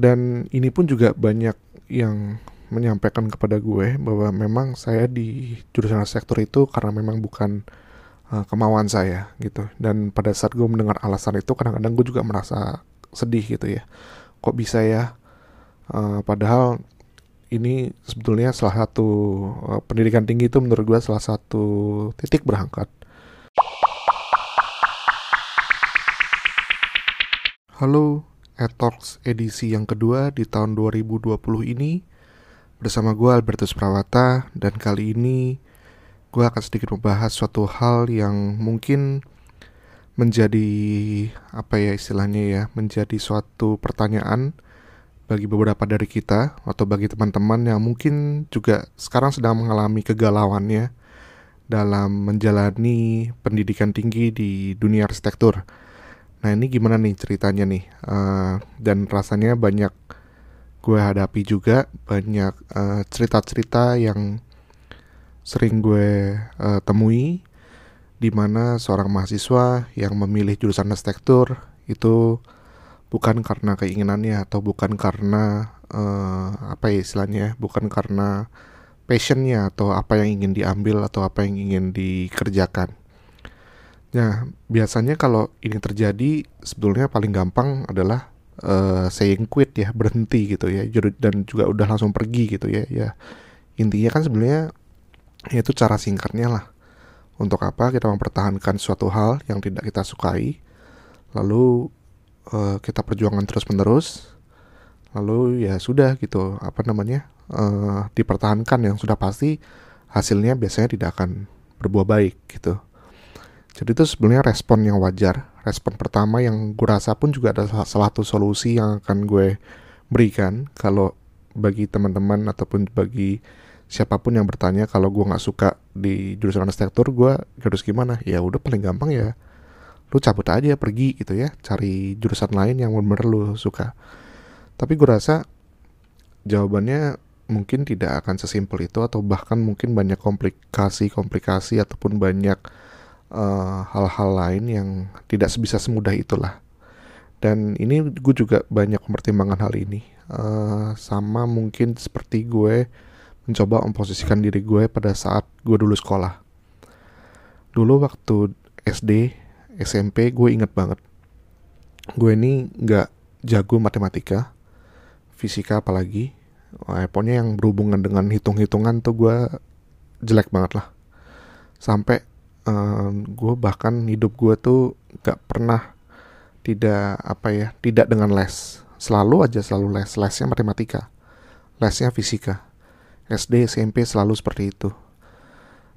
dan ini pun juga banyak yang menyampaikan kepada gue bahwa memang saya di jurusan sektor itu karena memang bukan uh, kemauan saya gitu. Dan pada saat gue mendengar alasan itu kadang-kadang gue juga merasa sedih gitu ya. Kok bisa ya? Uh, padahal ini sebetulnya salah satu uh, pendidikan tinggi itu menurut gue salah satu titik berangkat. Halo, Etalks edisi yang kedua di tahun 2020 ini Bersama gue Albertus Prawata dan kali ini gue akan sedikit membahas suatu hal yang mungkin menjadi apa ya istilahnya ya menjadi suatu pertanyaan bagi beberapa dari kita atau bagi teman-teman yang mungkin juga sekarang sedang mengalami kegalauannya dalam menjalani pendidikan tinggi di dunia arsitektur. Nah ini gimana nih ceritanya nih? Uh, dan rasanya banyak gue hadapi juga banyak eh, cerita-cerita uh, yang sering gue uh, temui di mana seorang mahasiswa yang memilih jurusan arsitektur itu bukan karena keinginannya atau bukan karena uh, apa ya istilahnya bukan karena passionnya atau apa yang ingin diambil atau apa yang ingin dikerjakan. Nah biasanya kalau ini terjadi sebetulnya paling gampang adalah uh, saying quit ya berhenti gitu ya dan juga udah langsung pergi gitu ya ya. Intinya kan sebenarnya itu cara singkatnya lah. Untuk apa kita mempertahankan suatu hal yang tidak kita sukai lalu uh, kita perjuangan terus menerus lalu ya sudah gitu apa namanya uh, dipertahankan yang sudah pasti hasilnya biasanya tidak akan berbuah baik gitu jadi itu sebenarnya respon yang wajar. Respon pertama yang gue rasa pun juga ada salah satu solusi yang akan gue berikan kalau bagi teman-teman ataupun bagi siapa pun yang bertanya kalau gue nggak suka di jurusan arsitektur gue harus gimana ya udah paling gampang ya lu cabut aja pergi gitu ya cari jurusan lain yang benar-benar lu suka tapi gue rasa jawabannya mungkin tidak akan sesimpel itu atau bahkan mungkin banyak komplikasi-komplikasi ataupun banyak Eh, hal-hal uh, lain yang tidak sebisa semudah itulah. Dan ini gue juga banyak mempertimbangkan hal ini. Uh, sama mungkin seperti gue mencoba memposisikan diri gue pada saat gue dulu sekolah. Dulu waktu SD SMP gue inget banget. Gue ini nggak jago matematika fisika apalagi. Wah, pokoknya yang berhubungan dengan hitung-hitungan tuh gue jelek banget lah. Sampai um, gue bahkan hidup gue tuh gak pernah tidak apa ya tidak dengan les. Selalu aja selalu les. Lesnya matematika. Lesnya fisika. SD SMP selalu seperti itu.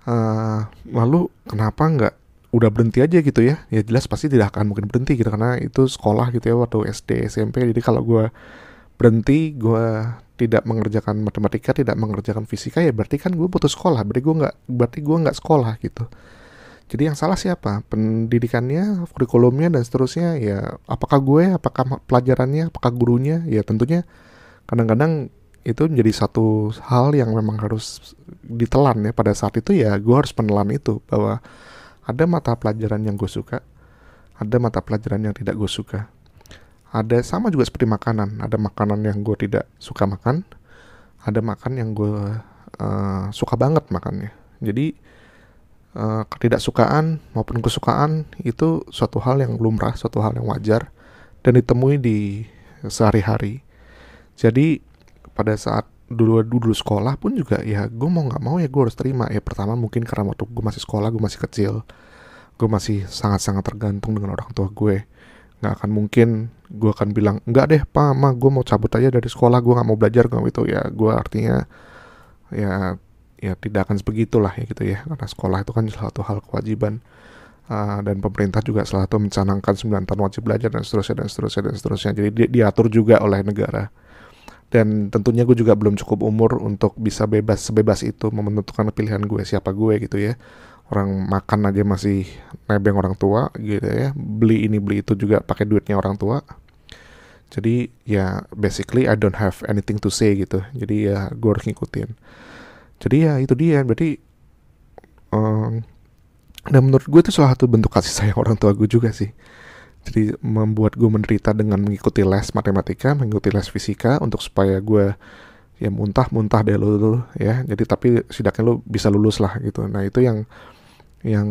Uh, lalu kenapa nggak udah berhenti aja gitu ya? Ya jelas pasti tidak akan mungkin berhenti gitu karena itu sekolah gitu ya waktu SD SMP jadi kalau gue berhenti gue tidak mengerjakan matematika tidak mengerjakan fisika ya berarti kan gue putus sekolah. Berarti gue nggak berarti gue nggak sekolah gitu jadi yang salah siapa? Pendidikannya, kurikulumnya dan seterusnya ya apakah gue, apakah pelajarannya, apakah gurunya? Ya tentunya kadang-kadang itu menjadi satu hal yang memang harus ditelan ya pada saat itu ya gue harus menelan itu bahwa ada mata pelajaran yang gue suka, ada mata pelajaran yang tidak gue suka. Ada sama juga seperti makanan, ada makanan yang gue tidak suka makan, ada makan yang gue uh, suka banget makannya. Jadi uh, ketidaksukaan maupun kesukaan itu suatu hal yang lumrah, suatu hal yang wajar dan ditemui di sehari-hari. Jadi pada saat dulu dulu sekolah pun juga ya gue mau nggak mau ya gue harus terima. Ya pertama mungkin karena waktu gue masih sekolah gue masih kecil gue masih sangat-sangat tergantung dengan orang tua gue. Nggak akan mungkin gue akan bilang nggak deh pak ma gue mau cabut aja dari sekolah gue nggak mau belajar gue itu. Ya gue artinya ya ya tidak akan sebegitulah ya gitu ya. Karena sekolah itu kan salah satu hal kewajiban. Uh, dan pemerintah juga salah satu mencanangkan 9 tahun wajib belajar dan seterusnya dan seterusnya dan seterusnya. Jadi di, diatur juga oleh negara. Dan tentunya gue juga belum cukup umur untuk bisa bebas sebebas itu menentukan pilihan gue siapa gue gitu ya. Orang makan aja masih nebeng orang tua gitu ya. Beli ini beli itu juga pakai duitnya orang tua. Jadi ya basically I don't have anything to say gitu. Jadi ya gue harus ngikutin jadi ya itu dia. Berarti um, dan menurut gue itu salah satu bentuk kasih sayang orang tua gue juga sih. Jadi membuat gue menderita dengan mengikuti les matematika mengikuti les fisika untuk supaya gue ya muntah muntah deh lo ya. Jadi tapi setidaknya lo bisa lulus lah gitu. Nah itu yang yang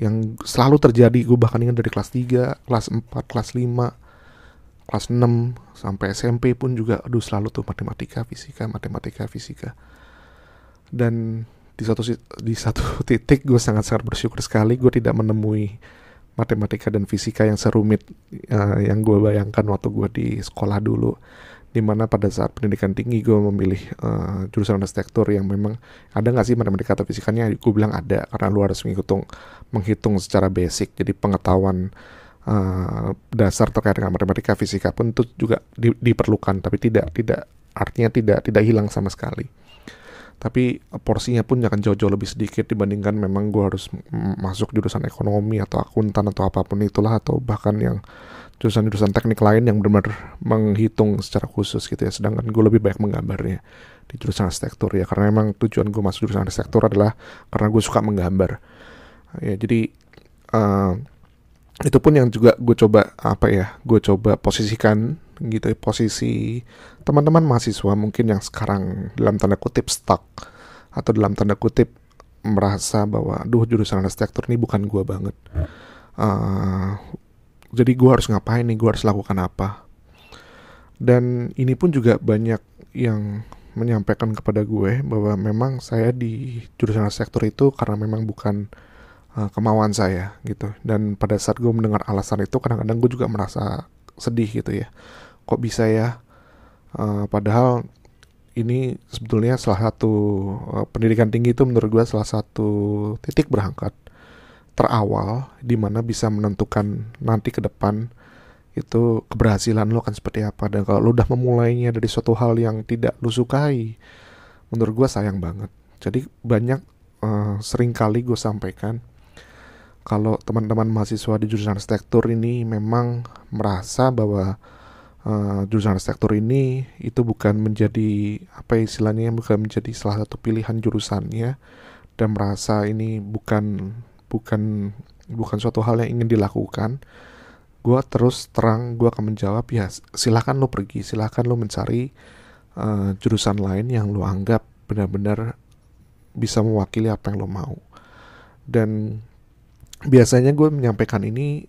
yang selalu terjadi. Gue bahkan ingat dari kelas 3 kelas 4 kelas 5 kelas 6 sampai SMP pun juga aduh selalu tuh matematika fisika matematika fisika dan di satu di satu titik gue sangat sangat bersyukur sekali gue tidak menemui matematika dan fisika yang serumit uh, yang gue bayangkan waktu gue di sekolah dulu. Di mana pada saat pendidikan tinggi gue memilih uh, jurusan arsitektur yang memang ada nggak sih matematika atau fisikanya? Gue bilang ada karena lu harus menghitung menghitung secara basic. Jadi pengetahuan uh, dasar terkait dengan matematika fisika pun itu juga di, diperlukan. Tapi tidak tidak artinya tidak tidak hilang sama sekali tapi porsinya pun akan jauh-jauh lebih sedikit dibandingkan memang gue harus masuk jurusan ekonomi atau akuntan atau apa pun itulah atau bahkan yang jurusan-jurusan teknik lain yang benar-benar menghitung secara khusus gitu ya. Sedangkan gue lebih banyak menggambarnya di jurusan arsitektur ya. Karena memang tujuan gue masuk jurusan arsitektur adalah karena gue suka menggambar. Ya jadi uh, itu pun yang juga gue coba apa ya gue coba posisikan gitu posisi teman-teman mahasiswa mungkin yang sekarang dalam tanda kutip stuck atau dalam tanda kutip merasa bahwa duh jurusan arsitektur ini bukan gue banget. Uh, jadi gue harus ngapain nih? Gue harus lakukan apa? Dan ini pun juga banyak yang menyampaikan kepada gue bahwa memang saya di jurusan sektor itu karena memang bukan uh, kemauan saya gitu. Dan pada saat gue mendengar alasan itu kadang-kadang gue juga merasa sedih gitu ya. Kok bisa ya? Uh, padahal ini sebetulnya salah satu uh, pendidikan tinggi itu menurut gue salah satu titik berangkat terawal di mana bisa menentukan nanti ke depan itu keberhasilan lo akan seperti apa. Dan kalau lo udah memulainya dari suatu hal yang tidak lo sukai menurut gue sayang banget. Jadi banyak uh, sering kali gue sampaikan kalau teman-teman mahasiswa di jurusan arsitektur ini memang merasa bahwa uh, jurusan arsitektur ini itu bukan menjadi apa istilahnya bukan menjadi salah satu pilihan jurusannya dan merasa ini bukan bukan bukan suatu hal yang ingin dilakukan gue terus terang gue akan menjawab ya silahkan lo pergi silahkan lo mencari uh, jurusan lain yang lo anggap benar-benar bisa mewakili apa yang lo mau. Dan biasanya gue menyampaikan ini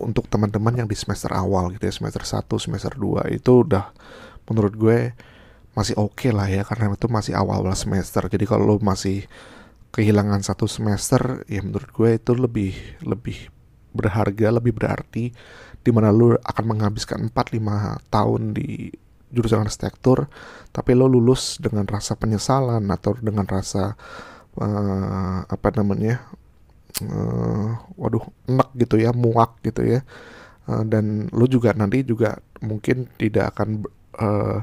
untuk teman-teman yang di semester awal gitu ya semester 1 semester 2 itu udah menurut gue masih oke okay lah ya karena itu masih awal-awal semester. Jadi kalau lo masih kehilangan satu semester ya menurut gue itu lebih lebih berharga lebih berarti di mana lu akan menghabiskan 4-5 tahun di jurusan arsitektur tapi lo lulus dengan rasa penyesalan atau dengan rasa uh, apa namanya uh, waduh enak gitu ya muak gitu ya. Uh, dan lo juga nanti juga mungkin tidak akan uh,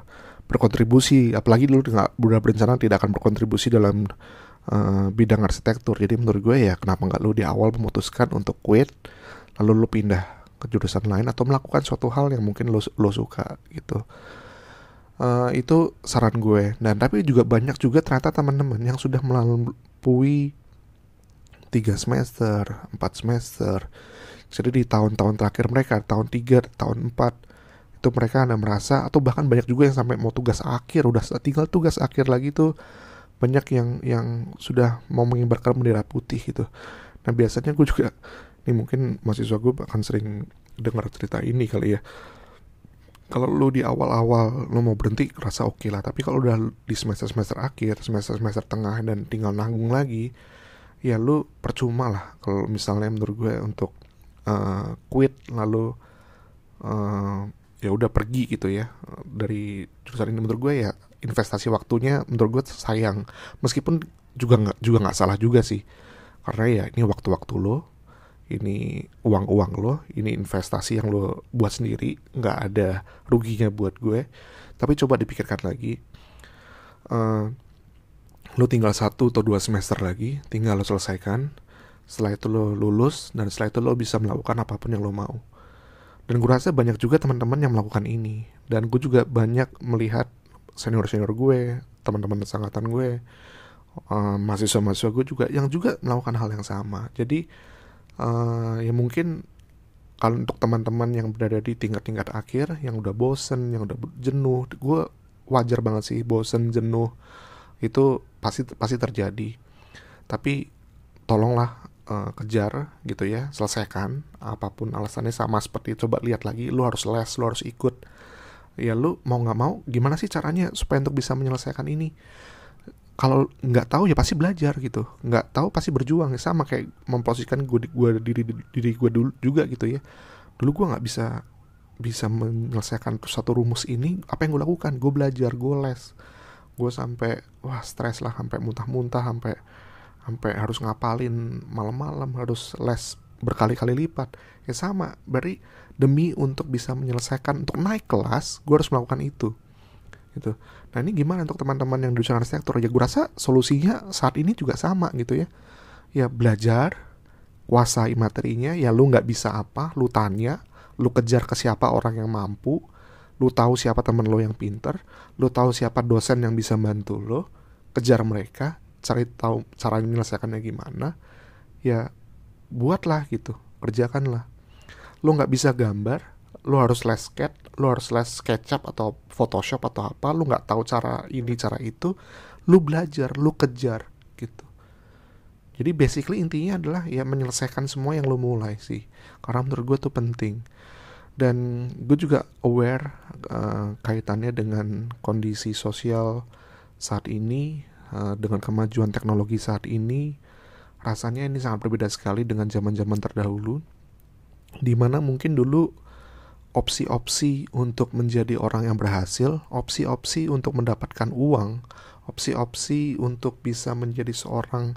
berkontribusi apalagi lu nggak udah berencana tidak akan berkontribusi dalam uh, bidang arsitektur. Jadi menurut gue ya kenapa nggak lu di awal memutuskan untuk quit lalu lu pindah ke jurusan lain atau melakukan suatu hal yang mungkin lo lo suka gitu. Uh, itu saran gue. Dan tapi juga banyak juga ternyata teman-teman yang sudah melalui tiga semester empat semester. Jadi di tahun-tahun terakhir mereka tahun 3 tahun 4 itu mereka ada merasa atau bahkan banyak juga yang sampai mau tugas akhir udah tinggal tugas akhir lagi tuh banyak yang yang sudah mau mengibarkan bendera putih gitu. Nah biasanya gue juga ini mungkin mahasiswa gue akan sering dengar cerita ini kali ya. Kalau lu di awal-awal lu mau berhenti rasa oke okay lah. Tapi kalau udah di semester semester akhir semester semester tengah dan tinggal nanggung lagi ya lu percuma lah kalau misalnya menurut gue untuk uh, quit lalu uh, ya udah pergi gitu ya. Dari jurusan ini menurut gue ya investasi waktunya menurut gue sayang. Meskipun juga nggak juga nggak salah juga sih. Karena ya ini waktu-waktu lo ini uang-uang lo ini investasi yang lo buat sendiri nggak ada ruginya buat gue. Tapi coba dipikirkan lagi uh, lo tinggal satu atau dua semester lagi tinggal lo selesaikan. Setelah itu lo lulus dan setelah itu lo bisa melakukan apa pun yang lo mau. Dan gue rasa banyak juga teman-teman yang melakukan ini. Dan gue juga banyak melihat senior senior gue teman-teman sangkatan gue uh, mahasiswa mahasiswa gue juga yang juga melakukan hal yang sama. Jadi uh, ya mungkin kalau untuk teman-teman yang berada di tingkat-tingkat akhir yang udah bosen yang udah jenuh gue wajar banget sih bosen jenuh itu pasti pasti terjadi. Tapi tolonglah uh, kejar gitu ya selesaikan apa pun alasannya sama seperti coba lihat lagi lu harus les lu harus ikut. Ya lu mau nggak mau gimana sih caranya supaya untuk bisa menyelesaikan ini? Kalau nggak tahu ya pasti belajar gitu. Nggak tahu pasti berjuang. Sama kayak memposisikan gue gue diri diri gue dulu juga gitu ya. Dulu gue nggak bisa bisa menyelesaikan satu rumus ini apa yang gue lakukan? Gue belajar gue les gue sampai wah stres lah sampai muntah-muntah sampai sampai harus ngapalin malam-malam harus les berkali-kali lipat ya sama berarti demi untuk bisa menyelesaikan untuk naik kelas gue harus melakukan itu gitu. Nah ini gimana untuk teman-teman yang di jurusan arsitektur? Ya gue rasa solusinya saat ini juga sama gitu ya. Ya belajar, kuasai materinya, ya lu nggak bisa apa, lu tanya, lu kejar ke siapa orang yang mampu, lu tahu siapa temen lo yang pinter, lu tahu siapa dosen yang bisa bantu lo, kejar mereka, cari tahu cara menyelesaikannya gimana, ya buatlah gitu, kerjakanlah. Lu nggak bisa gambar, lu harus les sketch, lu harus les SketchUp atau Photoshop atau apa, lu nggak tahu cara ini cara itu, lu belajar, lu kejar gitu. Jadi basically intinya adalah ya menyelesaikan semua yang lu mulai sih. Karena menurut gue tuh penting. Dan gue juga aware uh, kaitannya dengan kondisi sosial saat ini, uh, dengan kemajuan teknologi saat ini, rasanya ini sangat berbeda sekali dengan zaman-zaman terdahulu. Di mana mungkin dulu opsi-opsi untuk menjadi orang yang berhasil, opsi-opsi untuk mendapatkan uang, opsi-opsi untuk bisa menjadi seorang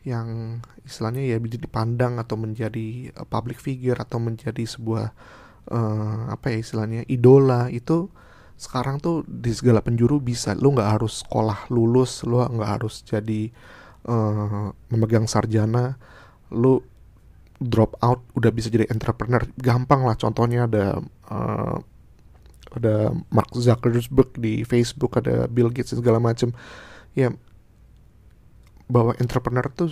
yang istilahnya ya dipandang atau menjadi eh, public figure atau menjadi sebuah uh, apa ya istilahnya idola itu sekarang tuh di segala penjuru bisa. Lu nggak harus sekolah lulus lu nggak harus jadi uh, memegang sarjana. Lu drop out udah bisa jadi entrepreneur. Gampang lah contohnya ada uh, ada Mark Zuckerberg di Facebook ada Bill Gates segala macam ya bahwa entrepreneur tuh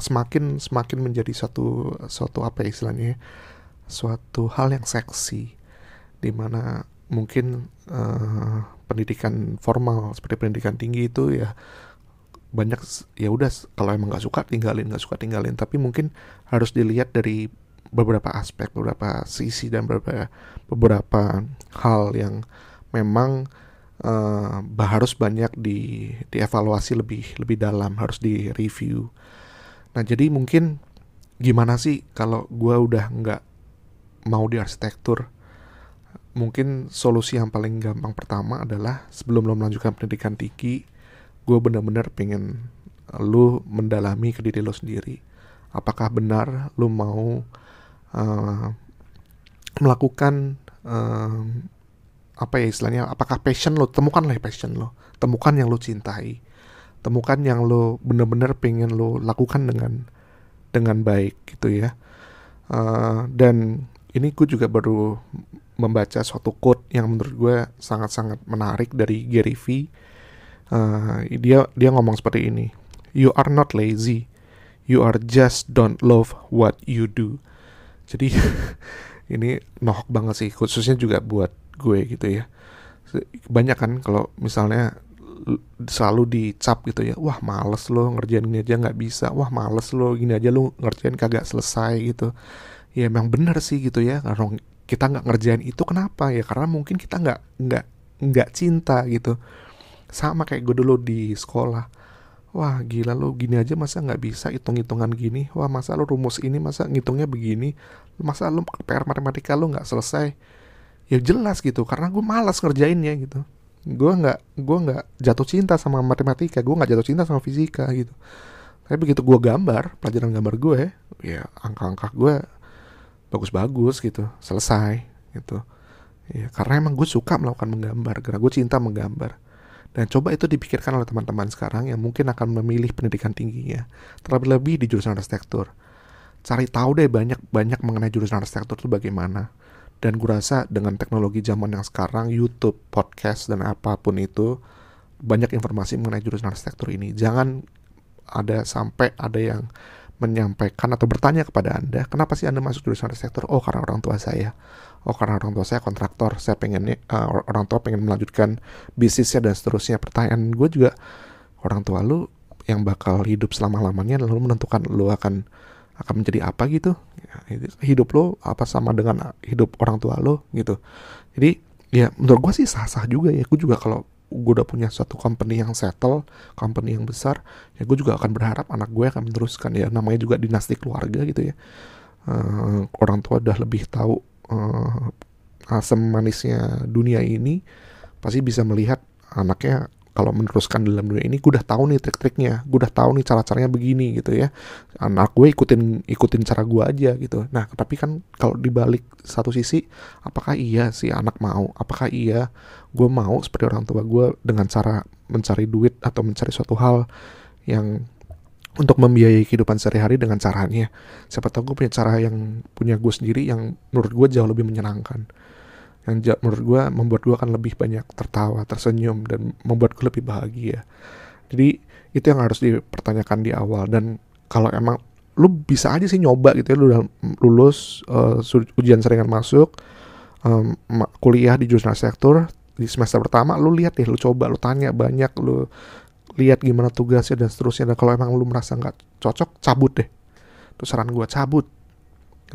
semakin semakin menjadi suatu suatu apa ya istilahnya suatu hal yang seksi di mana mungkin uh, pendidikan formal seperti pendidikan tinggi itu ya banyak ya udah kalau emang nggak suka tinggalin nggak suka tinggalin. Tapi mungkin harus dilihat dari beberapa aspek beberapa sisi dan beberapa beberapa hal yang memang uh, harus banyak di dievaluasi lebih lebih dalam harus di review nah jadi mungkin gimana sih kalau gue udah nggak mau di arsitektur mungkin solusi yang paling gampang pertama adalah sebelum lo melanjutkan pendidikan tinggi gue bener-bener pengen lu mendalami ke diri lo sendiri. Apakah benar lu mau uh, melakukan uh, apa ya istilahnya apakah passion lo temukanlah passion lo temukan yang lo cintai temukan yang lo bener-bener pengen lo lakukan dengan dengan baik gitu ya. Uh, dan ini gue juga baru membaca suatu quote yang menurut gue sangat-sangat menarik dari Gary Vee uh, dia dia ngomong seperti ini. You are not lazy. You are just don't love what you do. Jadi ini nohok banget sih khususnya juga buat gue gitu ya. Banyak kan kalau misalnya selalu dicap gitu ya wah males lo ngerjain ini aja nggak bisa. Wah males lo gini aja lo ngerjain kagak selesai gitu ya emang bener sih gitu ya. Karena kita nggak ngerjain itu kenapa ya? Karena mungkin kita nggak nggak nggak cinta gitu. Sama kayak gue dulu di sekolah. Wah gila lo gini aja masa nggak bisa hitung-hitungan gini? Wah masa lo rumus ini masa ngitungnya begini? Masa lo PR matematika lo nggak selesai? Ya jelas gitu. Karena gue malas ngerjainnya gitu. Gue nggak gue nggak jatuh cinta sama matematika. Gue nggak jatuh cinta sama fisika gitu. Tapi begitu gue gambar pelajaran gambar gue ya angka-angka gue bagus-bagus gitu selesai gitu ya karena emang gue suka melakukan menggambar karena gue cinta menggambar dan coba itu dipikirkan oleh teman-teman sekarang yang mungkin akan memilih pendidikan tingginya, terlebih lebih di jurusan arsitektur. Cari tahu deh banyak-banyak mengenai jurusan arsitektur itu bagaimana. Dan gue rasa dengan teknologi zaman yang sekarang, YouTube, podcast, dan apa pun itu, banyak informasi mengenai jurusan arsitektur ini. Jangan ada sampai ada yang menyampaikan atau bertanya kepada Anda, kenapa sih Anda masuk jurusan arsitektur? Oh, karena orang tua saya. Oh, karena orang tua saya kontraktor. Saya pengen uh, orang tua pengen melanjutkan bisnisnya dan seterusnya. Pertanyaan gue juga, orang tua lu yang bakal hidup selama-lamanya lalu menentukan lu akan akan menjadi apa gitu hidup lo apa sama dengan hidup orang tua lo gitu jadi ya menurut gue sih sah-sah juga ya gue juga kalau gue udah punya suatu company yang settle company yang besar ya gue juga akan berharap anak gue akan meneruskan ya namanya juga dinasti keluarga gitu ya. Uh, orang tua udah lebih tahu uh, asam manisnya dunia ini pasti bisa melihat anaknya kalau meneruskan dalam dunia ini gue udah tahu nih trik-triknya gue udah tahu nih cara-caranya begini gitu ya. Anak gue ikutin ikutin cara gue aja gitu. Nah tapi kan kalau dibalik satu sisi apakah iya si anak mau? Apakah iya gue mau seperti orang tua gue dengan cara mencari duit atau mencari suatu hal yang untuk membiayai kehidupan sehari-hari dengan caranya? Siapa tahu gue punya cara yang punya gue sendiri yang menurut gue jauh lebih menyenangkan yang menurut gue membuat gue akan lebih banyak tertawa, tersenyum dan membuat gue lebih bahagia. Jadi itu yang harus dipertanyakan di awal. Dan kalau emang lu bisa aja sih nyoba gitu ya lu udah lulus uh, ujian seringan masuk um, kuliah di jurusan arsitektur di semester pertama lu lihat deh lu coba lu tanya banyak lu lihat gimana tugasnya dan seterusnya. Dan kalau emang lu merasa nggak cocok cabut deh. Itu saran gue cabut.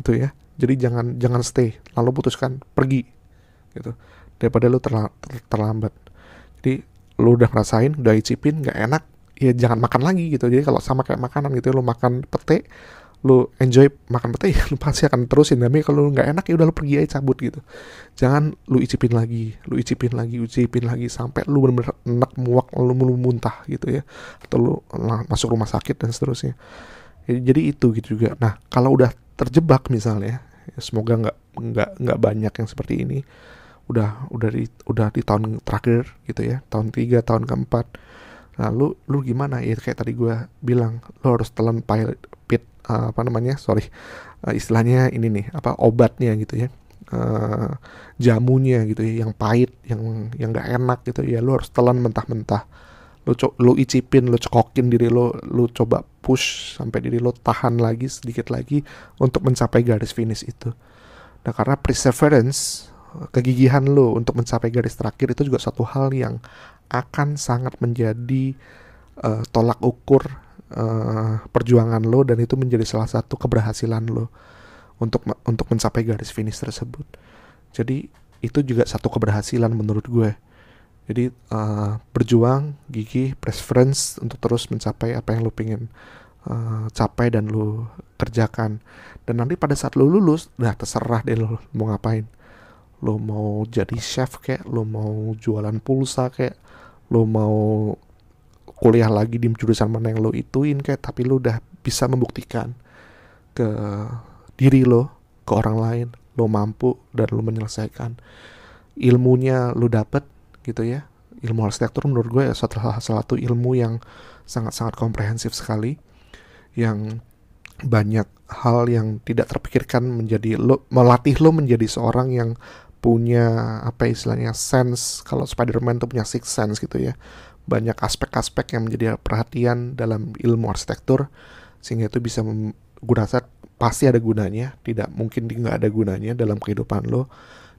Gitu ya. Jadi jangan jangan stay. Lalu putuskan pergi gitu. Daripada lu terla ter terlambat. Jadi lu udah ngerasain udah icipin nggak enak ya jangan makan lagi gitu. Jadi kalau sama kayak makanan gitu lu makan pete lu enjoy makan pete ya lu pasti akan terusin. Tapi kalau lu nggak enak ya udah lu pergi aja cabut gitu. Jangan lu icipin lagi lu icipin lagi icipin lagi sampai lu bener-bener enak muak lu lu muntah gitu ya. Atau lu masuk rumah sakit dan seterusnya. Jadi itu gitu juga. Nah kalau udah terjebak misalnya ya semoga nggak nggak nggak banyak yang seperti ini udah udah di udah di tahun terakhir gitu ya tahun tiga tahun keempat. Nah lu lu gimana? Ya kayak tadi gue bilang lu harus telan pilot pit uh, apa namanya sorry uh, istilahnya ini nih apa obatnya gitu ya uh, jamunya gitu ya yang pahit yang yang nggak enak gitu ya lu harus telan mentah-mentah. Lu co lu icipin lu cekokin diri lu lu coba push sampai diri lu tahan lagi sedikit lagi untuk mencapai garis finish itu. Nah karena perseverance kegigihan lo untuk mencapai garis terakhir itu juga satu hal yang akan sangat menjadi uh, tolak ukur uh, perjuangan lo dan itu menjadi salah satu keberhasilan lo untuk untuk mencapai garis finish tersebut. Jadi itu juga satu keberhasilan menurut gue. Jadi uh, berjuang, gigih, preference untuk terus mencapai apa yang lo pengen uh, capai dan lo kerjakan. Dan nanti pada saat lo lulus, udah terserah deh lo mau ngapain lo mau jadi chef kayak lo mau jualan pulsa kayak lo mau kuliah lagi di jurusan mana yang lo ituin kayak tapi lo udah bisa membuktikan ke diri lo ke orang lain lo mampu dan lo menyelesaikan. Ilmunya lo dapet gitu ya. Ilmu arsitektur menurut gue ya salah satu ilmu yang sangat-sangat komprehensif sekali yang banyak hal yang tidak terpikirkan menjadi lo melatih lo menjadi seorang yang punya apa istilahnya sense. Kalau Spider-Man tuh punya six sense gitu ya. Banyak aspek-aspek yang menjadi perhatian dalam ilmu arsitektur sehingga itu bisa gue pasti ada gunanya tidak mungkin nggak ada gunanya dalam kehidupan lo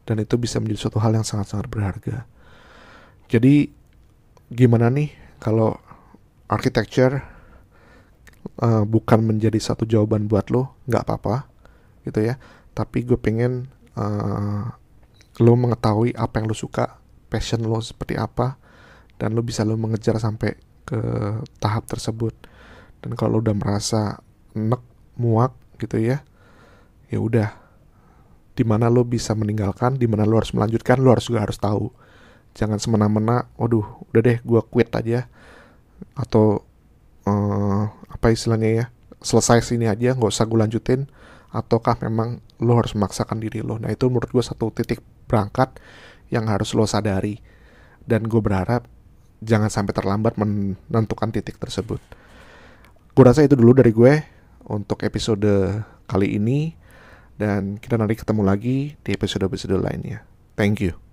dan itu bisa menjadi suatu hal yang sangat-sangat berharga. Jadi gimana nih kalau architecture uh, bukan menjadi satu jawaban buat lo? Nggak apa-apa gitu ya. Tapi gue pengen uh, lo mengetahui apa yang lo suka, passion lo seperti apa, dan lo bisa lo mengejar sampai ke tahap tersebut. Dan kalau lo udah merasa nek, muak gitu ya, ya udah. Di mana lo bisa meninggalkan, di mana lo harus melanjutkan, lo harus juga harus tahu. Jangan semena-mena, waduh, udah deh, gue quit aja. Atau uh, apa istilahnya ya, selesai sini aja, nggak usah gue lanjutin. Ataukah memang lo harus memaksakan diri lo. Nah itu menurut gue satu titik berangkat yang harus lo sadari. Dan gue berharap jangan sampai terlambat menentukan titik tersebut. Gue rasa itu dulu dari gue untuk episode kali ini. Dan kita nanti ketemu lagi di episode-episode lainnya. Thank you.